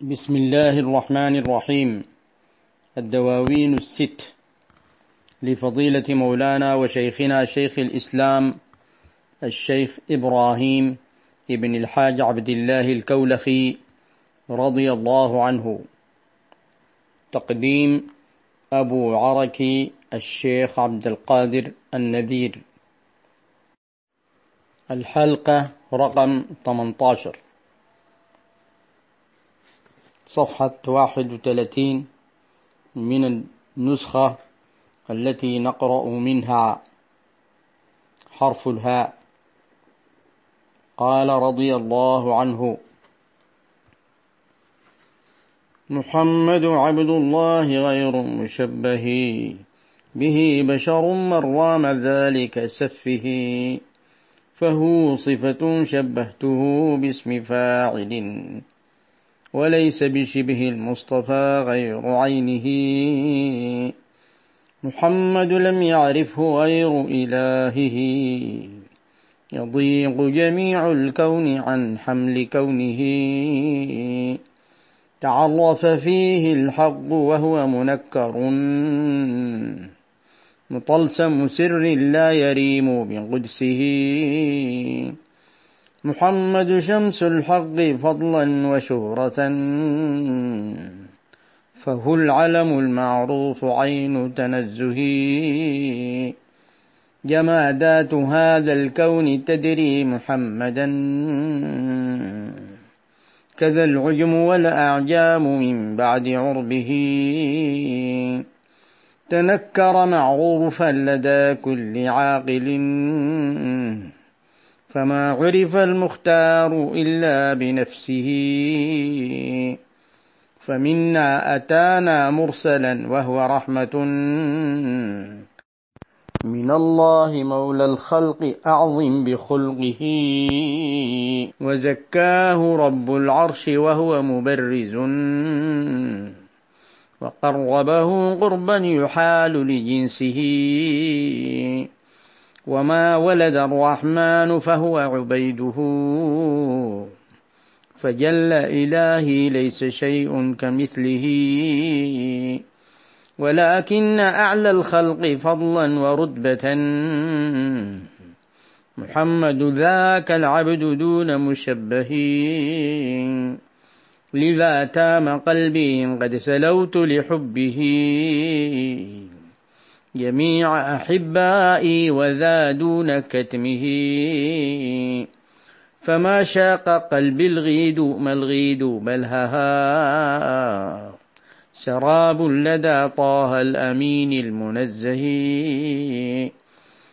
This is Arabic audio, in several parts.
بسم الله الرحمن الرحيم. الدواوين الست. لفضيلة مولانا وشيخنا شيخ الإسلام الشيخ إبراهيم ابن الحاج عبد الله الكولخي رضي الله عنه. تقديم أبو عركي الشيخ عبد القادر النذير. الحلقة رقم 18 صفحة 31 من النسخة التي نقرأ منها حرف الهاء. قال رضي الله عنه محمد عبد الله غير مشبه به بشر من رام ذلك سفه فهو صفة شبهته باسم فاعل وليس بشبه المصطفى غير عينه. محمد لم يعرفه غير إلهه. يضيق جميع الكون عن حمل كونه. تعرف فيه الحق وهو منكر. مطلسم سر لا يريم بقدسه. محمد شمس الحق فضلا وشهرة. فهو العلم المعروف عين تنزه. جمادات هذا الكون تدري محمدا. كذا العجم والأعجام من بعد عربه. تنكر معروفا لدى كل عاقل. فما عرف المختار إلا بنفسه. فمنا أتانا مرسلا وهو رحمة. من الله مولى الخلق أعظم بخلقه. وزكاه رب العرش وهو مبرز. وقربه قربا يحال لجنسه. وما ولد الرحمن فهو عبيده فجل إلهي ليس شيء كمثله ولكن أعلى الخلق فضلا ورتبة محمد ذاك العبد دون مشبه لذا تام قلبي قد سلوت لحبه جميع أحبائي وذا دون كتمه. فما شاق قلبي الغيد ما الغيد بل هها سراب لدى طه الأمين المنزه.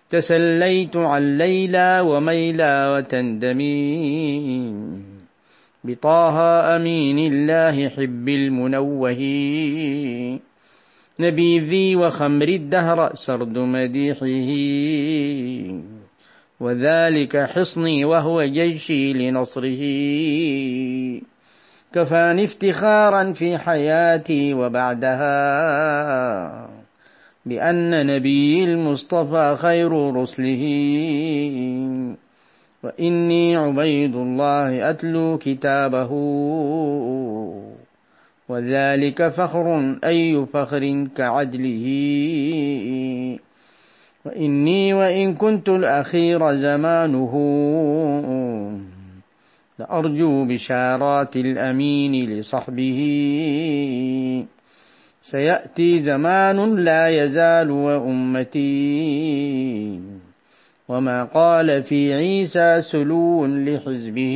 تسليت عن ليلى وميلى وتندمي. بطه أمين الله حب المنوه. نبيذي وخمر الدهر سرد مديحه. وذلك حصني وهو جيشي لنصره. كفاني افتخارا في حياتي وبعدها. بأن نبي المصطفى خير رسله. وإني عبيد الله أتلو كتابه. وذلك فخر أي فخر كعدله. وإني وإن كنت الأخير زمانه. لأرجو بشارات الأمين لصحبه. سيأتي زمان لا يزال وأمتي. وما قال في عيسى سلو لحزبه.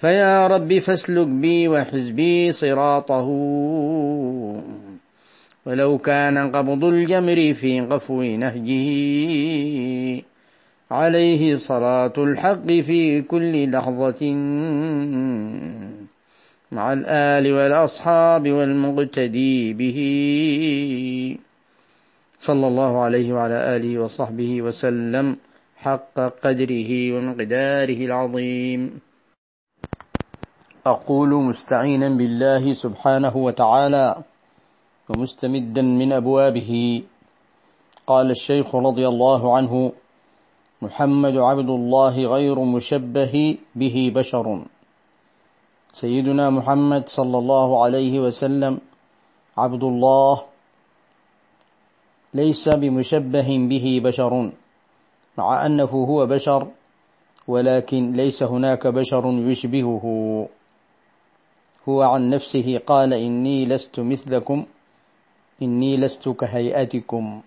فيا رب فاسلك بي وحزبي صراطه. ولو كان قبض الجمر في قفو نهجه عليه صلاة الحق في كل لحظة. مع الآل والأصحاب والمقتدي به. صلى الله عليه وعلى آله وصحبه وسلم حق قدره ومقداره العظيم. أقول مستعينا بالله سبحانه وتعالى ومستمدا من أبوابه. قال الشيخ رضي الله عنه محمد عبد الله غير مشبه به بشر. سيدنا محمد صلى الله عليه وسلم عبد الله ليس بمشبه به بشر مع أنه هو بشر ولكن ليس هناك بشر يشبهه. هو عن نفسه قال إني لست مثلكم إني لست كهيئتكم.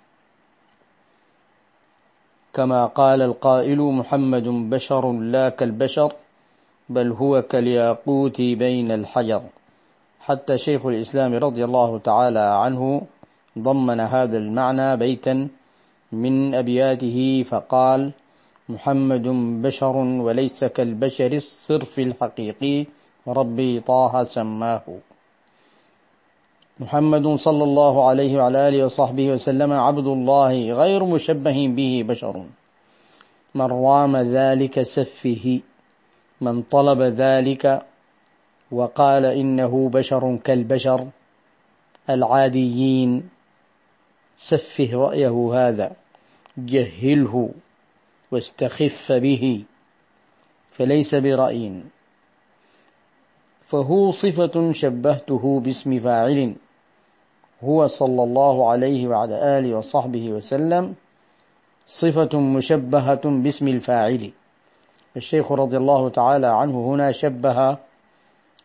كما قال القائل محمد بشر لا كالبشر بل هو كالياقوت بين الحجر. حتى شيخ الإسلام رضي الله تعالى عنه ضمن هذا المعنى بيتا من أبياته فقال محمد بشر وليس كالبشر الصرف الحقيقي ربي طه سماه. محمد صلى الله عليه وعلى آله وصحبه وسلم عبد الله غير مشبه به بشر. من رام ذلك سفه من طلب ذلك وقال إنه بشر كالبشر. العاديين سفه رأيه هذا جهله واستخف به فليس برأي. فهو صفة شبهته باسم فاعل. هو صلى الله عليه وعلى آله وصحبه وسلم صفة مشبهة باسم الفاعل. الشيخ رضي الله تعالى عنه هنا شبه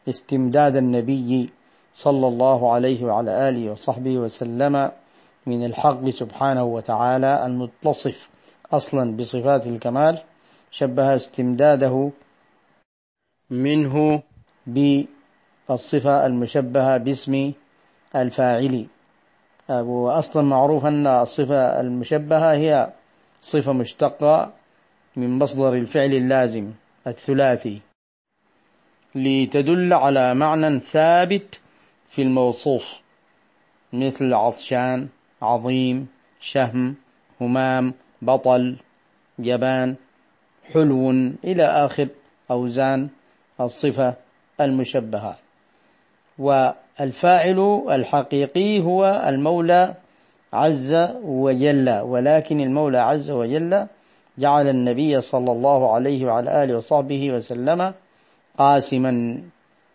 استمداد النبي صلى الله عليه وعلى آله وصحبه وسلم من الحق سبحانه وتعالى المتصف أصلا بصفات الكمال. شبه استمداده منه بالصفة المشبهة باسم الفاعل. وأصلا معروف أن الصفة المشبهة هي صفة مشتقة من مصدر الفعل اللازم الثلاثي. لتدل على معنى ثابت في الموصوف مثل عطشان عظيم شهم همام بطل جبان حلو إلى آخر أوزان الصفة المشبهة والفاعل الحقيقي هو المولى عز وجل ولكن المولى عز وجل جعل النبي صلى الله عليه وعلى آله وصحبه وسلم قاسما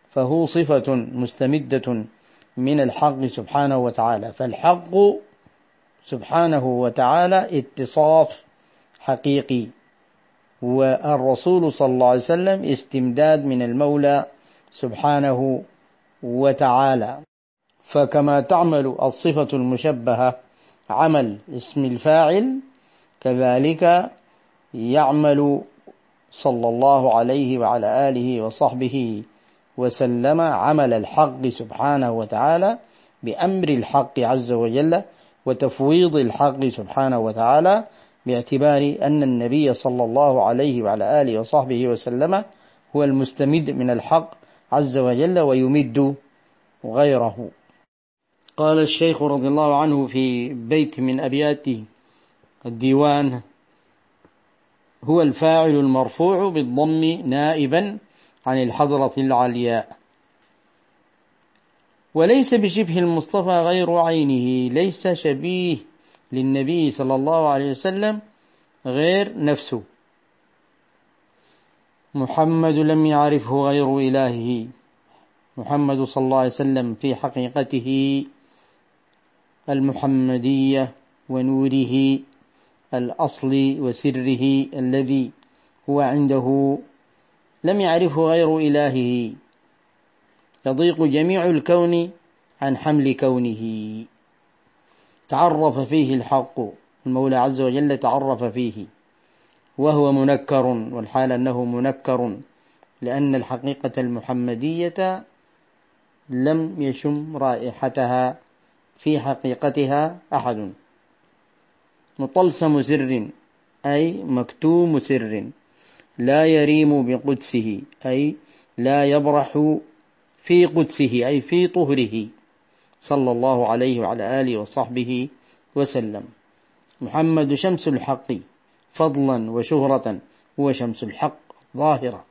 فهو صفة مستمدة من الحق سبحانه وتعالى. فالحق سبحانه وتعالى اتصاف حقيقي والرسول صلى الله عليه وسلم استمداد من المولى سبحانه وتعالى. فكما تعمل الصفة المشبهة عمل اسم الفاعل كذلك يعمل صلى الله عليه وعلى آله وصحبه وسلم عمل الحق سبحانه وتعالى بأمر الحق عز وجل وتفويض الحق سبحانه وتعالى باعتبار أن النبي صلى الله عليه وعلى آله وصحبه وسلم هو المستمد من الحق عز وجل ويمد غيره. قال الشيخ رضي الله عنه في بيت من أبيات الديوان هو الفاعل المرفوع بالضم نائبا عن الحضرة العلياء. وليس بشبه المصطفى غير عينه ليس شبيه للنبي صلى الله عليه وسلم غير نفسه. محمد لم يعرفه غير إلهه. محمد صلى الله عليه وسلم في حقيقته المحمدية ونوره الأصل وسره الذي هو عنده. لم يعرفه غير إلهه. يضيق جميع الكون عن حمل كونه. تعرف فيه الحق. المولى عز وجل تعرف فيه. وهو منكر والحال أنه منكر لأن الحقيقة المحمدية لم يشم رائحتها في حقيقتها أحد. مطلسم سر أي مكتوم سر لا يريم بقدسه أي لا يبرح في قدسه أي في طهره. صلى الله عليه وعلى آله وصحبه وسلم. محمد شمس الحق. فضلا وشهرة هو شمس الحق ظاهرة.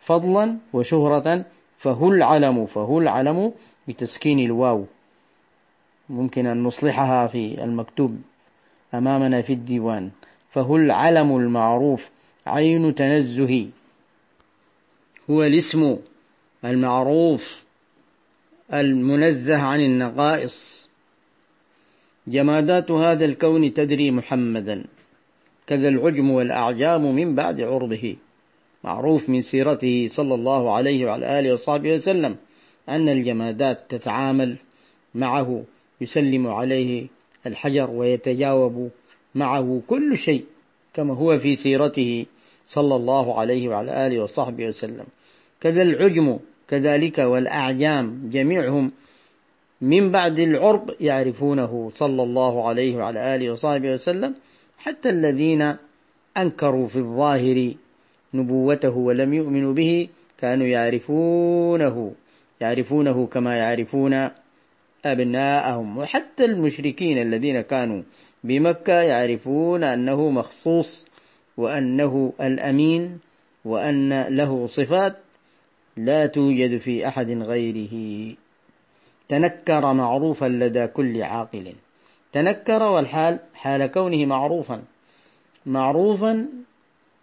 فضلا وشهرة فهو العلم فهو العلم بتسكين الواو. ممكن أن نصلحها في المكتوب أمامنا في الديوان. فهو العلم المعروف عين تنزه. هو الاسم المعروف المنزه عن النقائص. جمادات هذا الكون تدري محمدا. كذا العجم والأعجام من بعد عرضه. معروف من سيرته صلى الله عليه وعلى آله وصحبه وسلم أن الجمادات تتعامل معه يسلم عليه الحجر ويتجاوب معه كل شيء كما هو في سيرته صلى الله عليه وعلى آله وصحبه وسلم. كذا العجم كذلك والأعجام جميعهم من بعد العرب يعرفونه صلى الله عليه وعلى آله وصحبه وسلم حتى الذين أنكروا في الظاهر نبوته ولم يؤمنوا به كانوا يعرفونه يعرفونه كما يعرفون أبناءهم. وحتى المشركين الذين كانوا بمكة يعرفون أنه مخصوص وأنه الأمين وأن له صفات لا توجد في أحد غيره. تنكر معروفا لدى كل عاقل. تنكر والحال حال كونه معروفا. معروفا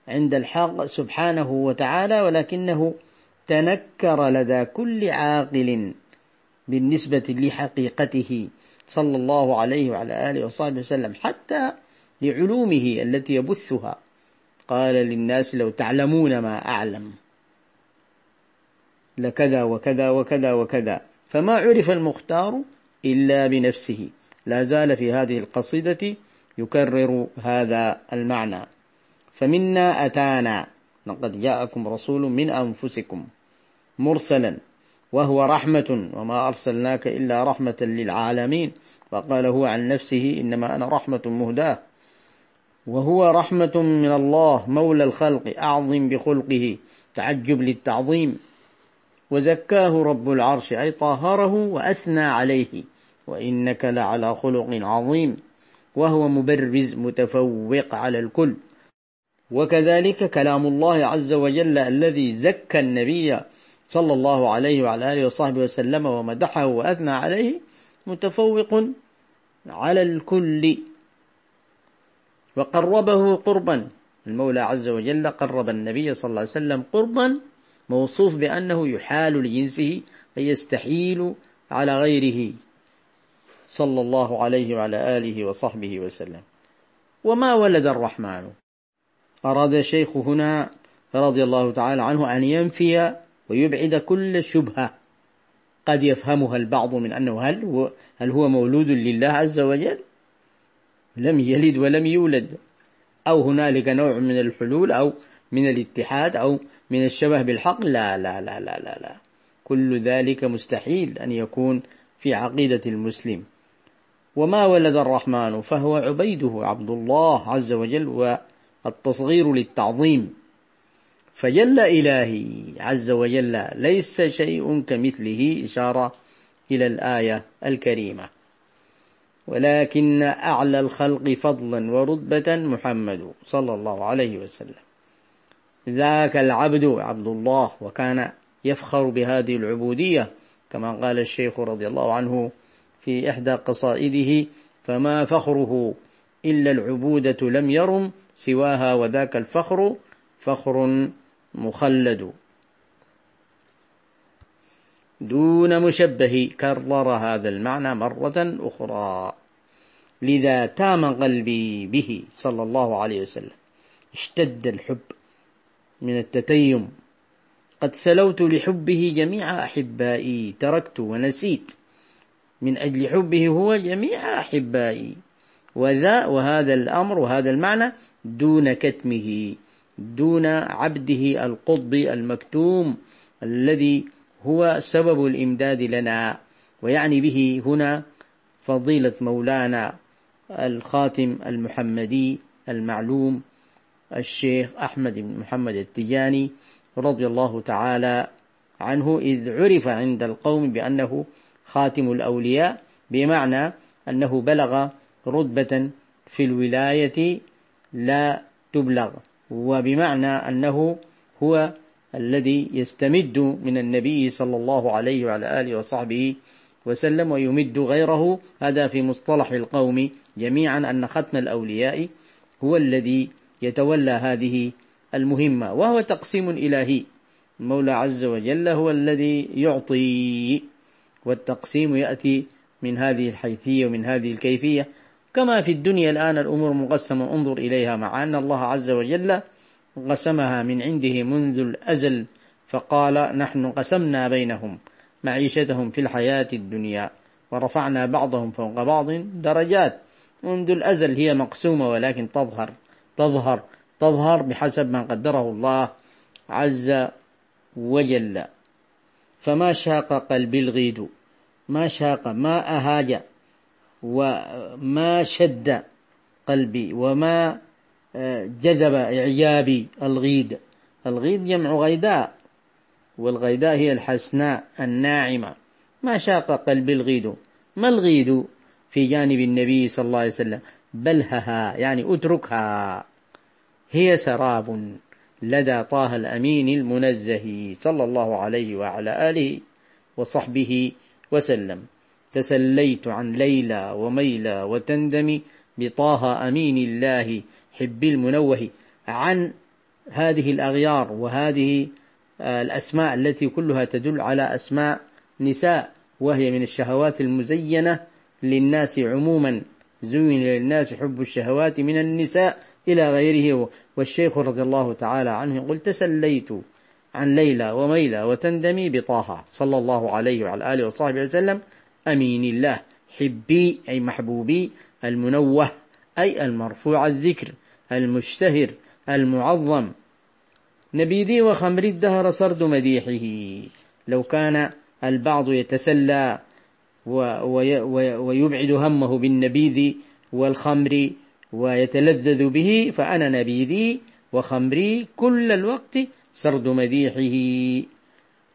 عند الحق سبحانه وتعالى ولكنه تنكر لدى كل عاقل بالنسبة لحقيقته صلى الله عليه وعلى آله وصحبه وسلم حتى لعلومه التي يبثها. قال للناس لو تعلمون ما أعلم. لكذا وكذا وكذا وكذا. فما عرف المختار إلا بنفسه. لا زال في هذه القصيدة يكرر هذا المعنى. فمنا أتانا لقد جاءكم رسول من أنفسكم مرسلا وهو رحمة وما أرسلناك إلا رحمة للعالمين. وقال هو عن نفسه إنما أنا رحمة مهداة وهو رحمة من الله مولى الخلق أعظم بخلقه تعجب للتعظيم. وزكاه رب العرش أي طهره وأثنى عليه. وإنك لعلى خلق عظيم وهو مبرز متفوق على الكل. وكذلك كلام الله عز وجل الذي زكى النبي صلى الله عليه وعلى آله وصحبه وسلم ومدحه وأثنى عليه متفوق على الكل. وقربه قربا المولى عز وجل قرب النبي صلى الله عليه وسلم قربا موصوف بأنه يحال لجنسه أي يستحيل على غيره. صلى الله عليه وعلى آله وصحبه وسلم. وما ولد الرحمن؟ أراد الشيخ هنا رضي الله تعالى عنه أن ينفي ويبعد كل شبهة. قد يفهمها البعض من أنه هل هو, هل هو مولود لله عز وجل؟ لم يلد ولم يولد. أو هنالك نوع من الحلول أو من الاتحاد أو من الشبه بالحق؟ لا لا لا لا لا, لا. كل ذلك مستحيل أن يكون في عقيدة المسلم. وما ولد الرحمن فهو عبيده عبد الله عز وجل والتصغير للتعظيم. فجل إلهي عز وجل ليس شيء كمثله إشارة إلى الآية الكريمة. ولكن أعلى الخلق فضلا ورتبة محمد صلى الله عليه وسلم. ذاك العبد عبد الله وكان يفخر بهذه العبودية كما قال الشيخ رضي الله عنه في إحدى قصائده فما فخره إلا العبودة لم يرم سواها وذاك الفخر فخر مخلد. دون مشبه كرر هذا المعنى مرة أخرى. لذا تام قلبي به صلى الله عليه وسلم. اشتد الحب من التتيم. قد سلوت لحبه جميع أحبائي تركت ونسيت. من أجل حبه هو جميع أحبائي. وذا وهذا الأمر وهذا المعنى دون كتمه دون عبده القطب المكتوم الذي هو سبب الإمداد لنا. ويعني به هنا فضيلة مولانا الخاتم المحمدي المعلوم الشيخ أحمد بن محمد التجاني رضي الله تعالى عنه إذ عرف عند القوم بأنه خاتم الأولياء بمعنى أنه بلغ رتبة في الولاية لا تبلغ وبمعنى أنه هو الذي يستمد من النبي صلى الله عليه وعلى آله وصحبه وسلم ويمد غيره. هذا في مصطلح القوم جميعا أن ختم الأولياء هو الذي يتولى هذه المهمة وهو تقسيم إلهي. المولى عز وجل هو الذي يعطي. والتقسيم يأتي من هذه الحيثية ومن هذه الكيفية. كما في الدنيا الآن الأمور مقسمة. انظر إليها. مع أن الله عز وجل قسمها من عنده منذ الأزل فقال نحن قسمنا بينهم معيشتهم في الحياة الدنيا ورفعنا بعضهم فوق بعض درجات. منذ الأزل هي مقسومة ولكن تظهر تظهر تظهر بحسب ما قدره الله عز وجل. فما شاق قلبي الغيد؟ ما شاق ما أهاج وما شد قلبي وما آه، جذب إعجابي الغيد. الغيد جمع غيداء والغيداء هي الحسناء الناعمة. ما شاق قلبي الغيد؟ ما الغيد في جانب النبي صلى الله عليه وسلم؟ بلهها يعني أتركها. هي سراب لدى طه الأمين المنزه صلى الله عليه وعلى آله وصحبه وسلم. تسليت عن ليلى وميلى وتندمي بطه أمين الله حب المنوه عن هذه الأغيار وهذه آه، الأسماء التي كلها تدل على أسماء نساء وهي من الشهوات المزينة للناس عموما. زين للناس حب الشهوات من النساء إلى غيره. والشيخ رضي الله تعالى عنه يقول تسليت. عن ليلى وميلى وتندمي بطه صلى الله عليه وعلى آله وصحبه وسلم أمين الله حبي أي محبوبي المنوه أي المرفوع الذكر المشتهر المعظم. نبيذي وخمري الدهر سرد مديحه. لو كان البعض يتسلى ويبعد همه بالنبيذ والخمر ويتلذذ به فأنا نبيذي وخمري كل الوقت سرد مديحه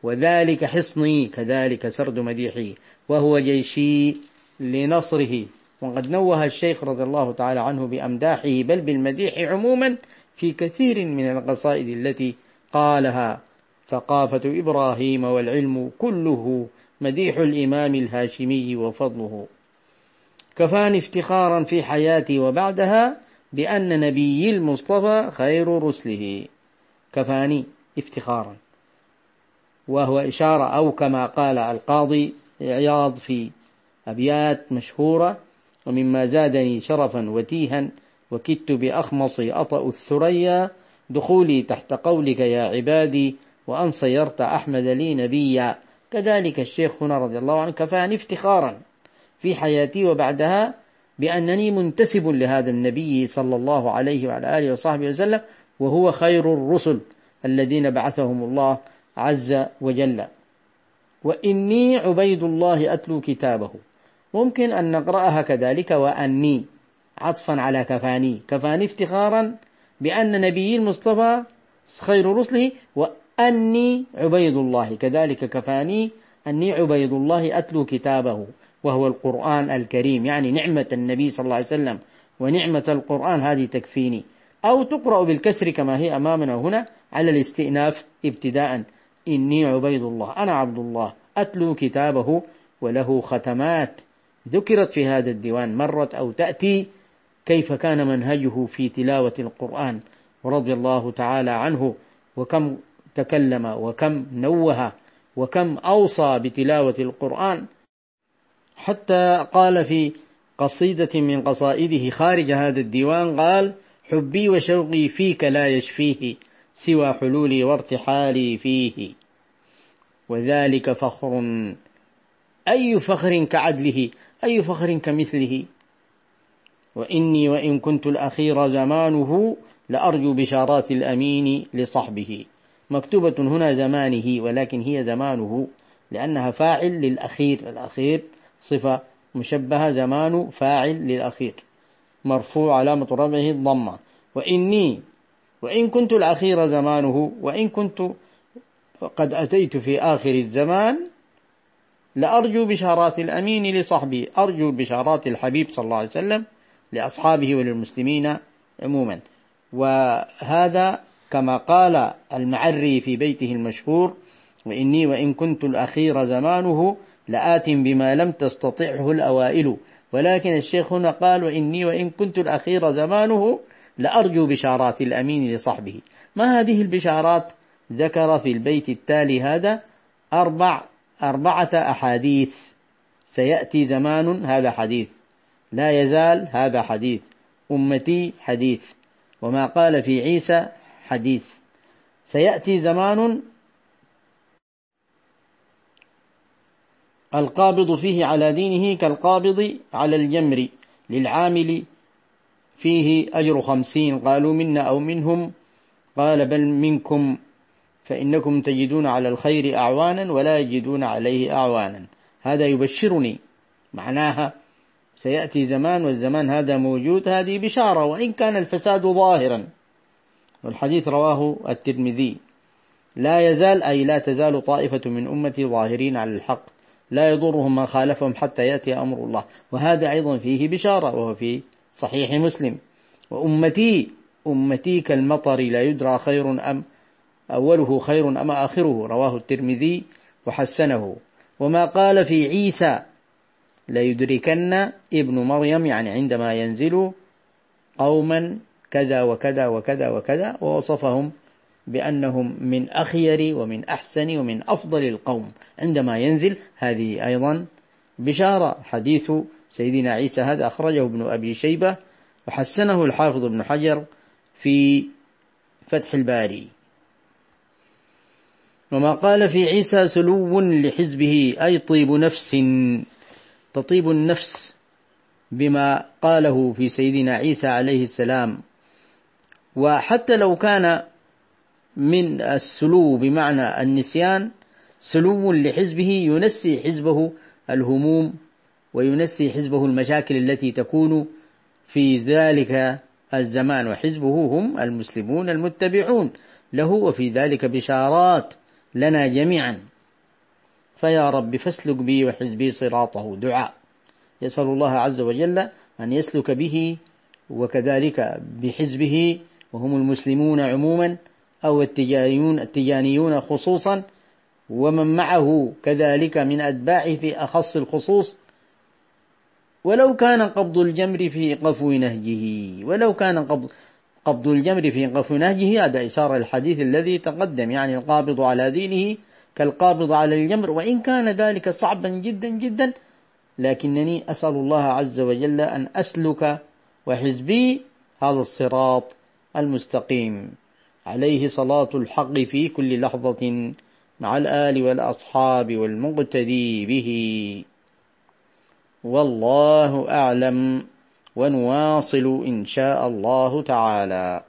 وذلك حصني كذلك سرد مديحه وهو جيشي لنصره. وقد نوه الشيخ رضي الله تعالى عنه بأمداحه بل بالمديح عموما في كثير من القصائد التي قالها ثقافة إبراهيم والعلم كله مديح الإمام الهاشمي وفضله. كفاني افتخارا في حياتي وبعدها بأن نبي المصطفى خير رسله. كفاني افتخارا. وهو إشارة أو كما قال القاضي عياض في أبيات مشهورة ومما زادني شرفا وتيها وكدت بأخمصي أطأ الثريا دخولي تحت قولك يا عبادي وأن صيرت أحمد لي نبيا. كذلك الشيخ هنا رضي الله عنه كفاني افتخارا في حياتي وبعدها بأنني منتسب لهذا النبي صلى الله عليه وعلى آله وصحبه وسلم وهو خير الرسل. الذين بعثهم الله عز وجل. وإني عبيد الله أتلو كتابه. ممكن أن نقرأها كذلك وأني عطفا على كفاني. كفاني افتخارا بأن نبي المصطفى خير رسله وأني عبيد الله كذلك كفاني أني عبيد الله أتلو كتابه وهو القرآن الكريم. يعني نعمة النبي صلى الله عليه وسلم ونعمة القرآن هذه تكفيني. أو تقرأ بالكسر كما هي أمامنا هنا على الاستئناف ابتداء. إني عبيد الله أنا عبد الله أتلو كتابه وله ختمات. ذكرت في هذا الديوان مرت أو تأتي كيف كان منهجه في تلاوة القرآن رضي الله تعالى عنه وكم تكلم وكم نوه وكم أوصى بتلاوة القرآن. حتى قال في قصيدة من قصائده خارج هذا الديوان قال حبي وشوقي فيك لا يشفيه سوى حلولي وارتحالي فيه. وذلك فخر. أي فخر كعدله؟ أي فخر كمثله؟ وإني وإن كنت الأخير زمانه لأرجو بشارات الأمين لصحبه. مكتوبة هنا زمانه ولكن هي زمانه لأنها فاعل للأخير. الأخير صفة مشبهة زمان فاعل للأخير. مرفوع علامة رفعه الضمة وإني وإن كنت الأخير زمانه وإن كنت قد أتيت في آخر الزمان لأرجو بشارات الأمين لصحبي أرجو بشارات الحبيب صلى الله عليه وسلم لأصحابه وللمسلمين عموما. وهذا كما قال المعري في بيته المشهور وإني وإن كنت الأخير زمانه لآت بما لم تستطعه الأوائل. ولكن الشيخ هنا قال وإني وإن كنت الأخير زمانه لأرجو بشارات الأمين لصحبه ما هذه البشارات؟ ذكر في البيت التالي هذا أربع أربعة أحاديث. سيأتي زمان هذا حديث. لا يزال هذا حديث. أمتي حديث. وما قال في عيسى حديث. سيأتي زمان القابض فيه على دينه كالقابض على الجمر للعامل فيه أجر خمسين. قالوا منا أو منهم. قال بل منكم. فإنكم تجدون على الخير أعوانا ولا يجدون عليه أعوانا. هذا يبشرني. معناها سيأتي زمان والزمان هذا موجود. هذه بشارة. وإن كان الفساد ظاهرا. والحديث رواه الترمذي. لا يزال أي لا تزال طائفة من أمتي ظاهرين على الحق. لا يضرهم من خالفهم حتى يأتي أمر الله. وهذا أيضا فيه بشارة وهو في صحيح مسلم. وأمتي أمتي كالمطر لا يدرى خير أم أوله خير أم آخره. رواه الترمذي وحسنه. وما قال في عيسى ليدركن ابن مريم يعني عندما ينزل قوما كذا وكذا وكذا وكذا ووصفهم بأنهم من أخير ومن أحسن ومن أفضل القوم. عندما ينزل هذه أيضا بشارة حديث سيدنا عيسى هذا أخرجه ابن أبي شيبة وحسنه الحافظ ابن حجر في فتح الباري. وما قال في عيسى سلو لحزبه أي طيب نفس تطيب النفس بما قاله في سيدنا عيسى عليه السلام. وحتى لو كان من السلو بمعنى النسيان سلو لحزبه ينسي حزبه الهموم وينسي حزبه المشاكل التي تكون في ذلك الزمان وحزبه هم المسلمون المتبعون. له وفي ذلك بشارات لنا جميعا. فيا رب فاسلك بي وحزبي صراطه دعاء. يسأل الله عز وجل أن يسلك به وكذلك بحزبه وهم المسلمون عموما. أو التجانيون, التجانيون خصوصا ومن معه كذلك من أتباعه في أخص الخصوص. ولو كان قبض الجمر في قفو نهجه ولو كان قبض قبض الجمر في قفو نهجه هذا إشارة الحديث الذي تقدم يعني القابض على دينه كالقابض على الجمر وإن كان ذلك صعبا جدا جدا لكنني أسأل الله عز وجل أن أسلك وحزبي هذا الصراط المستقيم. عليه صلاة الحق في كل لحظة مع الآل والأصحاب والمقتدي به. والله أعلم ونواصل إن شاء الله تعالى.